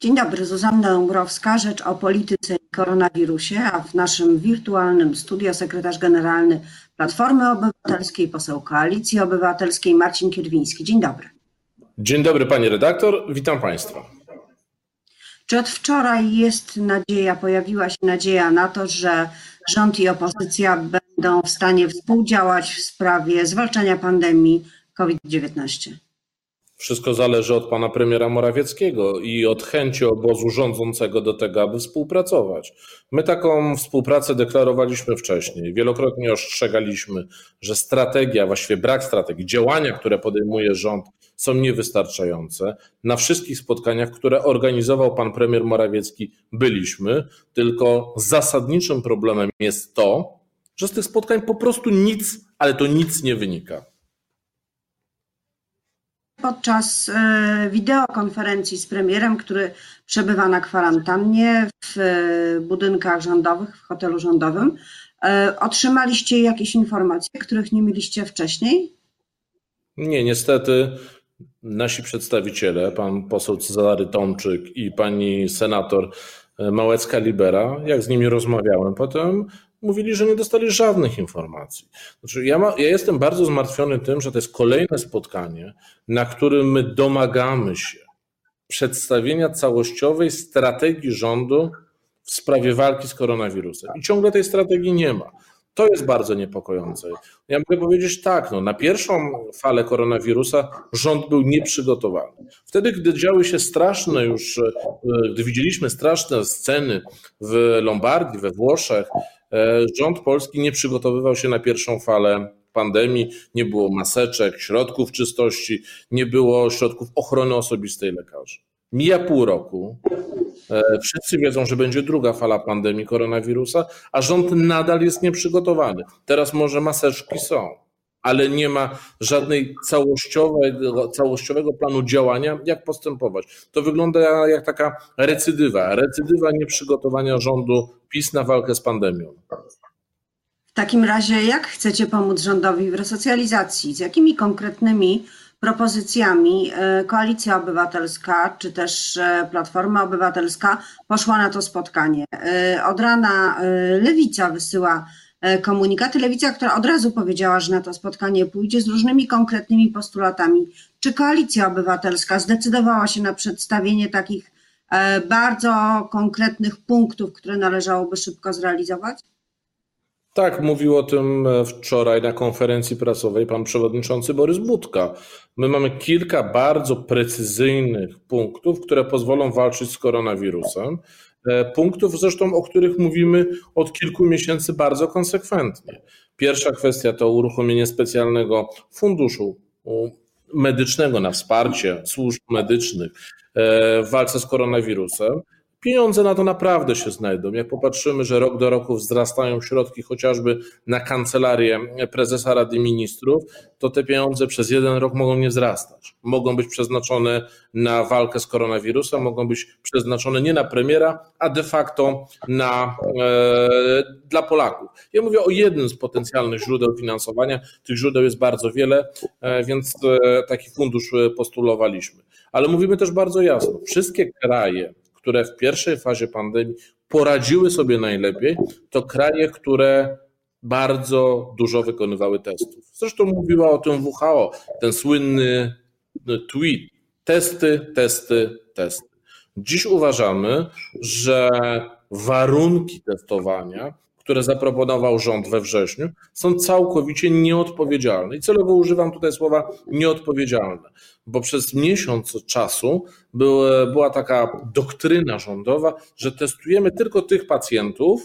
Dzień dobry, Zuzanna Dąbrowska, rzecz o polityce i koronawirusie, a w naszym wirtualnym studio sekretarz generalny Platformy Obywatelskiej, poseł Koalicji Obywatelskiej Marcin Kierwiński. Dzień dobry. Dzień dobry pani redaktor, witam państwa. Czy od wczoraj jest nadzieja, pojawiła się nadzieja na to, że rząd i opozycja będą w stanie współdziałać w sprawie zwalczania pandemii COVID-19? Wszystko zależy od pana premiera Morawieckiego i od chęci obozu rządzącego do tego, aby współpracować. My taką współpracę deklarowaliśmy wcześniej. Wielokrotnie ostrzegaliśmy, że strategia, właściwie brak strategii, działania, które podejmuje rząd, są niewystarczające. Na wszystkich spotkaniach, które organizował pan premier Morawiecki, byliśmy, tylko zasadniczym problemem jest to, że z tych spotkań po prostu nic, ale to nic nie wynika podczas e, wideokonferencji z premierem, który przebywa na kwarantannie w e, budynkach rządowych, w hotelu rządowym. E, otrzymaliście jakieś informacje, których nie mieliście wcześniej? Nie, niestety nasi przedstawiciele, pan poseł Cezary Tomczyk i pani senator Małecka-Libera, jak z nimi rozmawiałem potem, mówili, że nie dostali żadnych informacji. Znaczy, ja, ma, ja jestem bardzo zmartwiony tym, że to jest kolejne spotkanie, na którym my domagamy się przedstawienia całościowej strategii rządu w sprawie walki z koronawirusem. I ciągle tej strategii nie ma. To jest bardzo niepokojące. Ja mogę powiedzieć tak, no, na pierwszą falę koronawirusa rząd był nieprzygotowany. Wtedy, gdy działy się straszne już, e, gdy widzieliśmy straszne sceny w Lombardii, we Włoszech, rząd polski nie przygotowywał się na pierwszą falę pandemii, nie było maseczek, środków czystości, nie było środków ochrony osobistej lekarzy. Mija pół roku, E, wszyscy wiedzą, że będzie druga fala pandemii koronawirusa, a rząd nadal jest nieprzygotowany. Teraz może maseczki są, ale nie ma żadnej całościowego, całościowego planu działania, jak postępować. To wygląda jak taka recydywa, recydywa nieprzygotowania rządu PiS na walkę z pandemią. W takim razie, jak chcecie pomóc rządowi w resocjalizacji? Z jakimi konkretnymi propozycjami e, Koalicja Obywatelska czy też e, Platforma Obywatelska poszła na to spotkanie. E, od rana Lewica wysyła komunikaty. Lewica, która od razu powiedziała, że na to spotkanie pójdzie z różnymi konkretnymi postulatami. Czy Koalicja Obywatelska zdecydowała się na przedstawienie takich bardzo konkretnych punktów, które należałoby szybko zrealizować? Tak, mówił o tym e, wczoraj na konferencji prasowej pan przewodniczący Borys Budka. My mamy kilka bardzo precyzyjnych punktów, które pozwolą walczyć z koronawirusem. E, punktów zresztą, o których mówimy od kilku miesięcy bardzo konsekwentnie. Pierwsza kwestia to uruchomienie specjalnego funduszu medycznego na wsparcie służb medycznych e, w walce z koronawirusem. Pieniądze na to naprawdę się znajdą. Jak popatrzymy, że rok do roku wzrastają środki chociażby na kancelarię prezesa Rady Ministrów, to te pieniądze przez jeden rok mogą nie wzrastać. Mogą być przeznaczone na walkę z koronawirusem, mogą być przeznaczone nie na premiera, a de facto na, e, dla Polaków. Ja mówię o jednym z potencjalnych źródeł finansowania. Tych źródeł jest bardzo wiele, e, więc e, taki fundusz postulowaliśmy. Ale mówimy też bardzo jasno, wszystkie kraje, które w pierwszej fazie pandemii poradziły sobie najlepiej, to kraje, które bardzo dużo wykonywały testów. Zresztą mówiła o tym WHO, ten słynny tweet: testy, testy, testy. Dziś uważamy, że warunki testowania które zaproponował rząd we wrześniu, są całkowicie nieodpowiedzialne. I celowo używam tutaj słowa nieodpowiedzialne, bo przez miesiąc czasu była taka doktryna rządowa, że testujemy tylko tych pacjentów,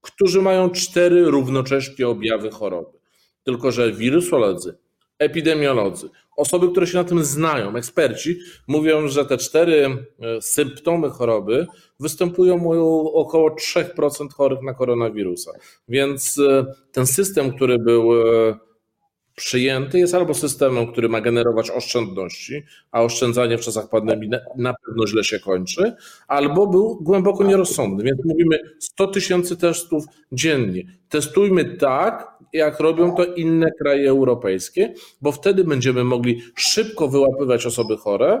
którzy mają cztery równocześnie objawy choroby. Tylko, że wirusolodzy, epidemiolodzy, osoby, które się na tym znają, eksperci, mówią, że te cztery e, symptomy choroby występują u około 3% chorych na koronawirusa. Więc e, ten system, który był e, przyjęty, jest albo systemem, który ma generować oszczędności, a oszczędzanie w czasach pandemii na pewno źle się kończy, albo był głęboko nierozsądny. Więc mówimy 100 tysięcy testów dziennie. Testujmy tak, jak robią to inne kraje europejskie, bo wtedy będziemy mogli szybko wyłapywać osoby chore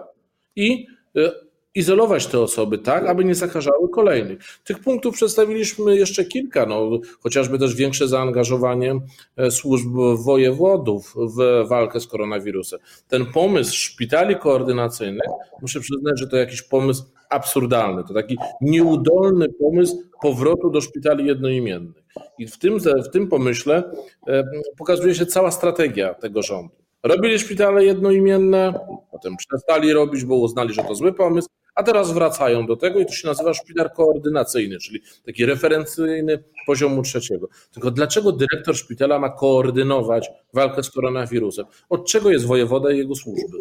i y, izolować te osoby tak, aby nie zakażały kolejnych. Tych punktów przedstawiliśmy jeszcze kilka, no, chociażby też większe zaangażowanie e, służb wojewodów w walkę z koronawirusem. Ten pomysł szpitali koordynacyjnych, muszę przyznać, że to jakiś pomysł absurdalny, to taki nieudolny pomysł powrotu do szpitali jednoimiennych. I w tym, w tym pomyśle e, pokazuje się cała strategia tego rządu. Robili szpitale jednoimienne, potem przestali robić, bo uznali, że to zły pomysł, a teraz wracają do tego i to się nazywa szpital koordynacyjny, czyli taki referencyjny poziomu trzeciego. Tylko dlaczego dyrektor szpitala ma koordynować walkę z koronawirusem? Od czego jest wojewoda i jego służby?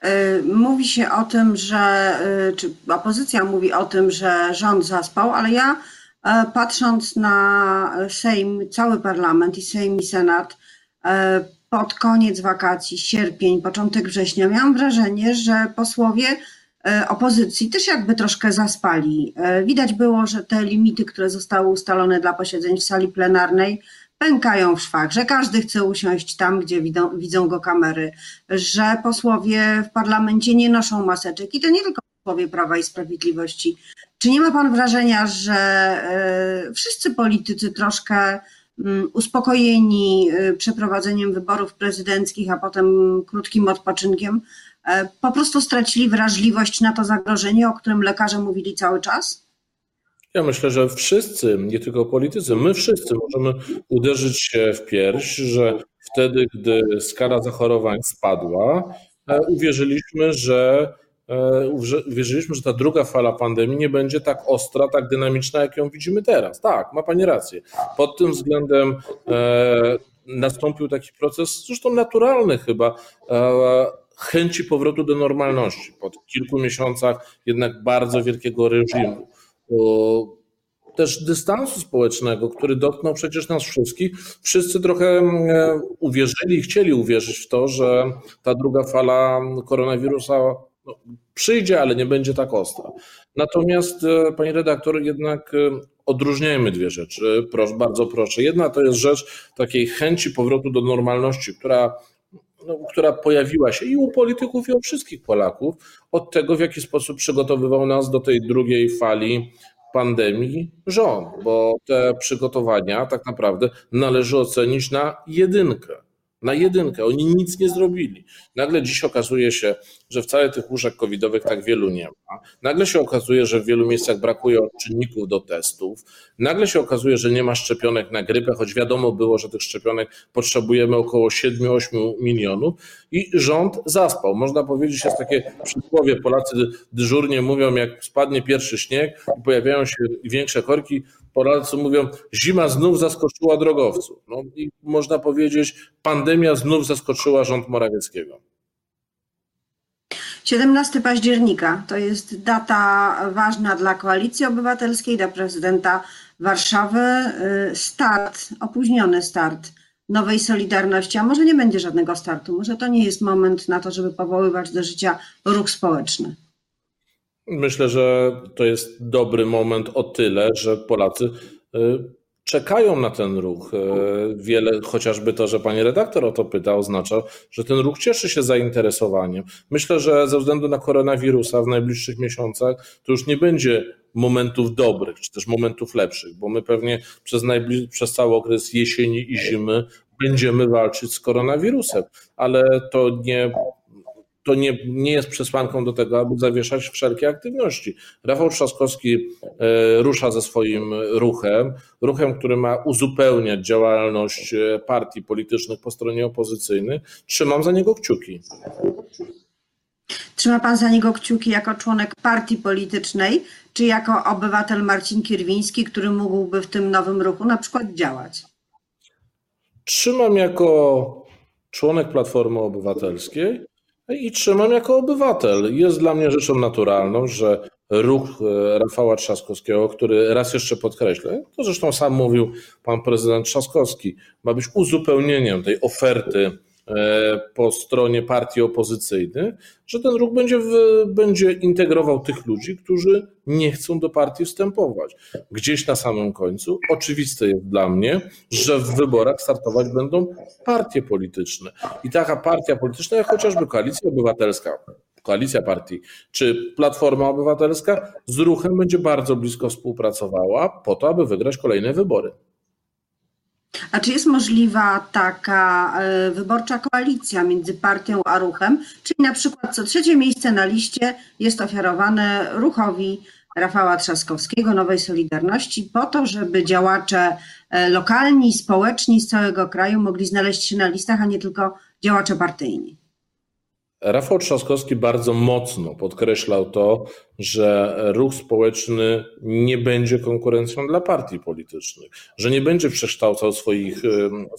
E, mówi się o tym, że, e, czy opozycja mówi o tym, że rząd zaspał, ale ja e, patrząc na Sejm, cały parlament i Sejm i Senat, pod koniec wakacji, sierpień, początek września, miałam wrażenie, że posłowie e, opozycji też jakby troszkę zaspali. E, widać było, że te limity, które zostały ustalone dla posiedzeń w sali plenarnej, pękają w szwach, że każdy chce usiąść tam, gdzie widzą, widzą go kamery, że posłowie w parlamencie nie noszą maseczek i to nie tylko posłowie Prawa i Sprawiedliwości. Czy nie ma pan wrażenia, że e, wszyscy politycy troszkę uspokojeni y, przeprowadzeniem wyborów prezydenckich, a potem krótkim odpoczynkiem, e, po prostu stracili wrażliwość na to zagrożenie, o którym lekarze mówili cały czas? Ja myślę, że wszyscy, nie tylko politycy, my wszyscy możemy uderzyć się w pierś, że wtedy, gdy skala zachorowań spadła, e, uwierzyliśmy, że wierzyliśmy, że ta druga fala pandemii nie będzie tak ostra, tak dynamiczna, jak ją widzimy teraz. Tak, ma Pani rację. Pod tym względem e, nastąpił taki proces, zresztą naturalny chyba, e, chęci powrotu do normalności po kilku miesiącach jednak bardzo wielkiego reżimu. Też dystansu społecznego, który dotknął przecież nas wszystkich. Wszyscy trochę uwierzyli i chcieli uwierzyć w to, że ta druga fala koronawirusa no, przyjdzie, ale nie będzie tak ostra. Natomiast, e, pani redaktor, jednak e, odróżniajmy dwie rzeczy. Proszę, bardzo proszę. Jedna to jest rzecz takiej chęci powrotu do normalności, która no, która pojawiła się i u polityków, i u wszystkich Polaków, od tego, w jaki sposób przygotowywał nas do tej drugiej fali pandemii rząd, bo te przygotowania tak naprawdę należy ocenić na jedynkę na jedynkę. Oni nic nie zrobili. Nagle dziś okazuje się, że wcale tych łóżek covidowych tak wielu nie ma. Nagle się okazuje, że w wielu miejscach brakuje czynników do testów. Nagle się okazuje, że nie ma szczepionek na grypę, choć wiadomo było, że tych szczepionek potrzebujemy około 7-8 milionów i rząd zaspał. Można powiedzieć, jest takie przysłowie, Polacy dyżurnie mówią, jak spadnie pierwszy śnieg i pojawiają się większe korki, Polacy mówią, zima znów zaskoczyła drogowców. No i można powiedzieć, pandemia znów zaskoczyła rząd Morawieckiego. 17 października to jest data ważna dla Koalicji Obywatelskiej, dla prezydenta Warszawy. Y, start, opóźniony start nowej Solidarności, a może nie będzie żadnego startu, może to nie jest moment na to, żeby powoływać do życia ruch społeczny. Myślę, że to jest dobry moment o tyle, że Polacy y, czekają na ten ruch. Y, wiele, chociażby to, że pani redaktor o to pyta, oznacza, że ten ruch cieszy się zainteresowaniem. Myślę, że ze względu na koronawirusa w najbliższych miesiącach to już nie będzie momentów dobrych, czy też momentów lepszych, bo my pewnie przez, najbliż- przez cały okres jesieni i zimy będziemy walczyć z koronawirusem, ale to nie to nie, nie jest przesłanką do tego, aby zawieszać wszelkie aktywności. Rafał Trzaskowski e, rusza ze swoim ruchem, ruchem, który ma uzupełniać działalność e, partii politycznych po stronie opozycyjnej. Trzymam za niego kciuki. Trzyma pan za niego kciuki jako członek partii politycznej, czy jako obywatel Marcin Kierwiński, który mógłby w tym nowym ruchu na przykład działać? Trzymam jako członek Platformy Obywatelskiej i trzymam jako obywatel. Jest dla mnie rzeczą naturalną, że ruch e, Rafała Trzaskowskiego, który raz jeszcze podkreślę, to zresztą sam mówił pan prezydent Trzaskowski, ma być uzupełnieniem tej oferty po stronie partii opozycyjnych, że ten ruch będzie, w, będzie integrował tych ludzi, którzy nie chcą do partii wstępować. Gdzieś na samym końcu oczywiste jest dla mnie, że w wyborach startować będą partie polityczne. I taka partia polityczna, jak chociażby Koalicja Obywatelska, koalicja partii, czy Platforma Obywatelska z ruchem będzie bardzo blisko współpracowała po to, aby wygrać kolejne wybory. A czy jest możliwa taka e, wyborcza koalicja między partią a ruchem, czyli na przykład co trzecie miejsce na liście jest ofiarowane ruchowi Rafała Trzaskowskiego, Nowej Solidarności, po to, żeby działacze e, lokalni, społeczni z całego kraju mogli znaleźć się na listach, a nie tylko działacze partyjni? Rafał Trzaskowski bardzo mocno podkreślał to, że ruch społeczny nie będzie konkurencją dla partii politycznych, że nie będzie przekształcał swoich,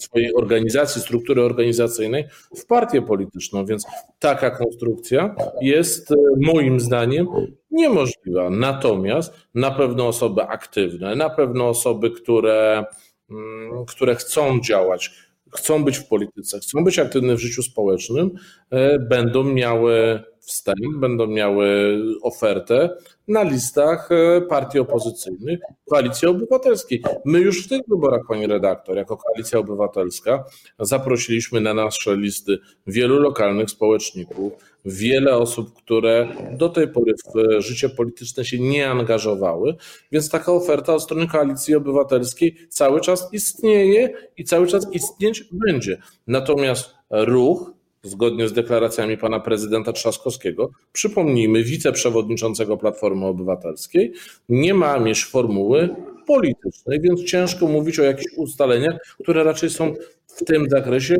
swojej organizacji, struktury organizacyjnej w partię polityczną, więc taka konstrukcja jest e, moim zdaniem niemożliwa. Natomiast na pewno osoby aktywne, na pewno osoby, które, mm, które chcą działać, chcą być w polityce, chcą być aktywne w życiu społecznym, e, będą miały wstęp, będą miały ofertę na listach e, partii opozycyjnych Koalicji Obywatelskiej. My już w tych wyborach, pani redaktor, jako Koalicja Obywatelska zaprosiliśmy na nasze listy wielu lokalnych społeczników, wiele osób, które do tej pory w życie polityczne się nie angażowały, więc taka oferta od strony Koalicji Obywatelskiej cały czas istnieje i cały czas istnieć będzie. Natomiast ruch zgodnie z deklaracjami pana prezydenta Trzaskowskiego, przypomnijmy, wiceprzewodniczącego Platformy Obywatelskiej, nie ma mieć formuły politycznej, więc ciężko mówić o jakichś ustaleniach, które raczej są w tym zakresie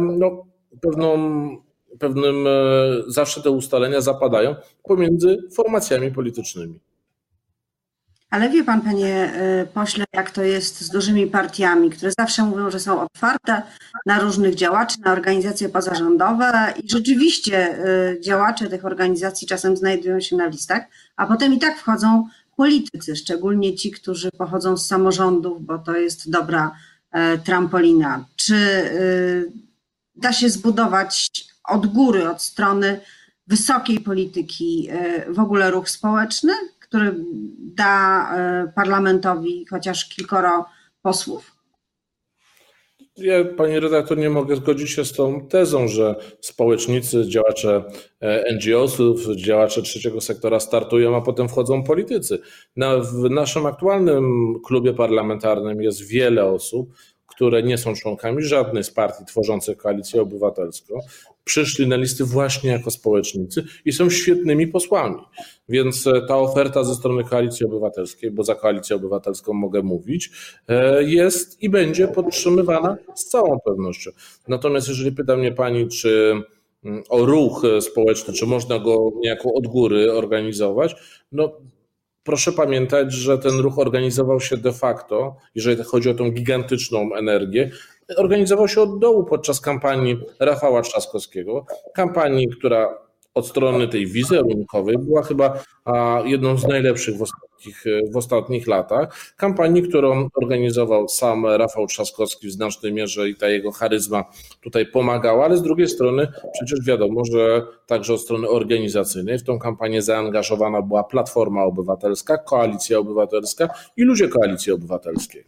no, pewną, pewnym, e, zawsze te ustalenia zapadają pomiędzy formacjami politycznymi. Ale wie pan, panie y, pośle, jak to jest z dużymi partiami, które zawsze mówią, że są otwarte na różnych działaczy, na organizacje pozarządowe i rzeczywiście y, działacze tych organizacji czasem znajdują się na listach, a potem i tak wchodzą politycy, szczególnie ci, którzy pochodzą z samorządów, bo to jest dobra e, trampolina. Czy da się zbudować od góry, od strony wysokiej polityki w ogóle ruch społeczny? Który da e, parlamentowi chociaż kilkoro posłów? Ja, panie redaktor, nie mogę zgodzić się z tą tezą, że społecznicy, działacze e, NGO-sów, działacze trzeciego sektora startują, a potem wchodzą politycy. Na, w naszym aktualnym klubie parlamentarnym jest wiele osób, które nie są członkami żadnej z partii tworzących koalicję obywatelską, przyszli na listy właśnie jako społecznicy i są świetnymi posłami. Więc e, ta oferta ze strony koalicji obywatelskiej, bo za koalicję obywatelską mogę mówić, e, jest i będzie podtrzymywana z całą pewnością. Natomiast jeżeli pyta mnie pani, czy mm, o ruch społeczny, czy można go niejako od góry organizować, no proszę pamiętać, że ten ruch organizował się de facto, jeżeli chodzi o tą gigantyczną energię, organizował się od dołu podczas kampanii Rafała Trzaskowskiego. Kampanii, która od strony tej wizerunkowej była chyba jedną z najlepszych w ostatnich, w ostatnich latach. Kampanii, którą organizował sam Rafał Trzaskowski w znacznej mierze i ta jego charyzma tutaj pomagała, ale z drugiej strony przecież wiadomo, że także od strony organizacyjnej w tą kampanię zaangażowana była Platforma Obywatelska, Koalicja Obywatelska i ludzie Koalicji Obywatelskiej.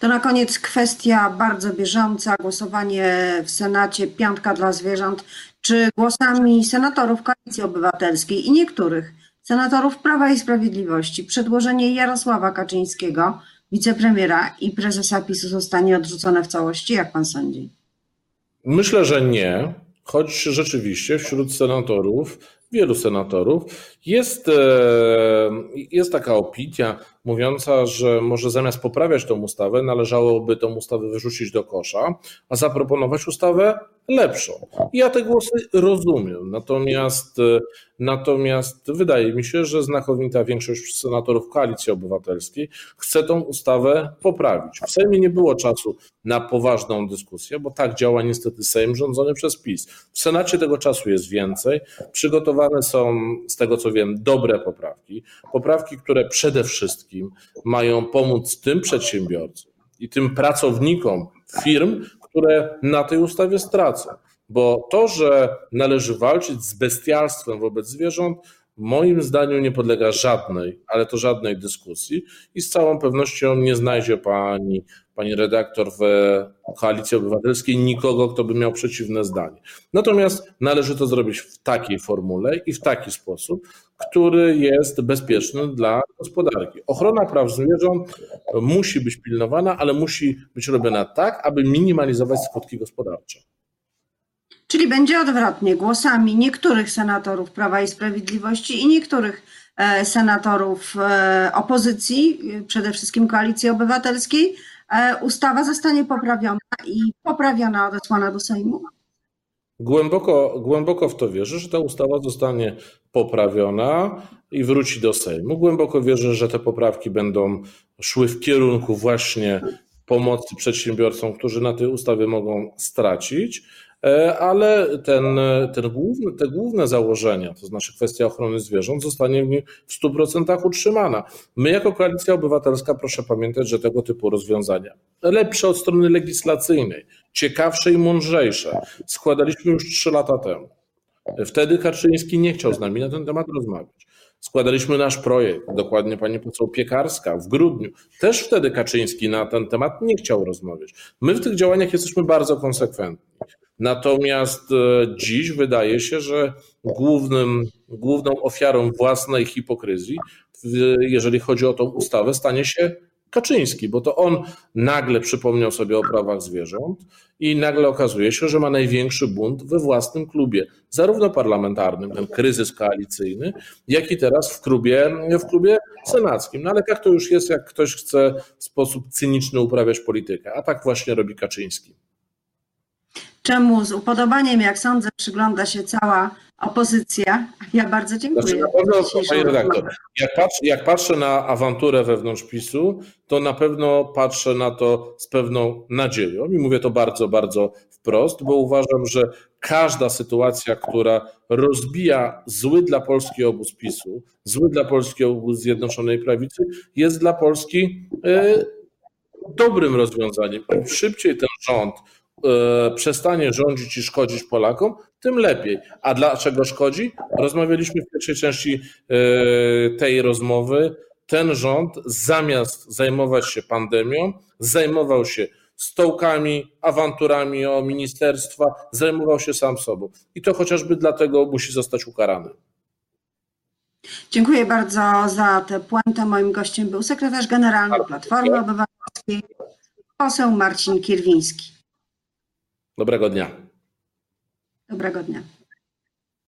To na koniec kwestia bardzo bieżąca, głosowanie w Senacie, piątka dla zwierząt. Czy głosami senatorów Koalicji Obywatelskiej i niektórych senatorów Prawa i Sprawiedliwości przedłożenie Jarosława Kaczyńskiego, wicepremiera i prezesa PiSu zostanie odrzucone w całości? Jak pan sądzi? Myślę, że nie, choć rzeczywiście wśród senatorów, wielu senatorów, jest, e, jest taka opinia mówiąca, że może zamiast poprawiać tą ustawę, należałoby tą ustawę wyrzucić do kosza, a zaproponować ustawę lepszą. Ja te głosy rozumiem, natomiast, natomiast wydaje mi się, że znakomita większość senatorów Koalicji Obywatelskiej chce tą ustawę poprawić. W Sejmie nie było czasu na poważną dyskusję, bo tak działa niestety Sejm rządzony przez PiS. W Senacie tego czasu jest więcej. Przygotowane są, z tego co wiem, dobre poprawki. Poprawki, które przede wszystkim mają pomóc tym przedsiębiorcom i tym pracownikom firm, które na tej ustawie stracą. Bo to, że należy walczyć z bestialstwem wobec zwierząt, moim zdaniem nie podlega żadnej, ale to żadnej dyskusji i z całą pewnością nie znajdzie pani pani redaktor w Koalicji Obywatelskiej nikogo, kto by miał przeciwne zdanie. Natomiast należy to zrobić w takiej formule i w taki sposób, który jest bezpieczny dla gospodarki. Ochrona praw zwierząt musi być pilnowana, ale musi być robiona tak, aby minimalizować skutki gospodarcze. Czyli będzie odwrotnie. Głosami niektórych senatorów Prawa i Sprawiedliwości i niektórych e, senatorów e, opozycji, e, przede wszystkim Koalicji Obywatelskiej, ustawa zostanie poprawiona i poprawiona odesłana do Sejmu. Głęboko, głęboko w to wierzę, że ta ustawa zostanie poprawiona i wróci do Sejmu. Głęboko wierzę, że te poprawki będą szły w kierunku właśnie pomocy przedsiębiorcom, którzy na tej ustawie mogą stracić, e, ale ten, ten główny, te główne założenia, to znaczy kwestia ochrony zwierząt, zostanie w nim w 100% utrzymana. My, jako Koalicja Obywatelska, proszę pamiętać, że tego typu rozwiązania, lepsze od strony legislacyjnej, ciekawsze i mądrzejsze, składaliśmy już trzy lata temu. Wtedy Kaczyński nie chciał z nami na ten temat rozmawiać. Składaliśmy nasz projekt, dokładnie pani poseł Piekarska, w grudniu. Też wtedy Kaczyński na ten temat nie chciał rozmawiać. My w tych działaniach jesteśmy bardzo konsekwentni. Natomiast e, dziś wydaje się, że głównym, główną ofiarą własnej hipokryzji, jeżeli chodzi o tą ustawę, stanie się Kaczyński, bo to on nagle przypomniał sobie o prawach zwierząt i nagle okazuje się, że ma największy bunt we własnym klubie, zarówno parlamentarnym, ten kryzys koalicyjny, jak i teraz w klubie, w klubie senackim. No ale jak to już jest, jak ktoś chce w sposób cyniczny uprawiać politykę, a tak właśnie robi Kaczyński. Czemu z upodobaniem, jak sądzę, przygląda się cała opozycja. Ja bardzo dziękuję. Znaczy, na pewno, panie redaktor, jak, patrz, jak patrzę na awanturę wewnątrz PiSu, to na pewno patrzę na to z pewną nadzieją i mówię to bardzo, bardzo wprost, bo uważam, że każda sytuacja, która rozbija zły dla Polski obóz PiSu, zły dla Polski obóz Zjednoczonej Prawicy, jest dla Polski e, dobrym rozwiązaniem. Im szybciej ten rząd przestanie rządzić i szkodzić Polakom, tym lepiej. A dlaczego szkodzi? Rozmawialiśmy w pierwszej części e, tej rozmowy. Ten rząd zamiast zajmować się pandemią, zajmował się stołkami, awanturami o ministerstwa, zajmował się sam sobą. I to chociażby dlatego musi zostać ukarany. Dziękuję bardzo za tę puentę. Moim gościem był sekretarz generalny Platformy Obywatelskiej, poseł Marcin Kierwiński. Dobrego dnia. Dobrego dnia.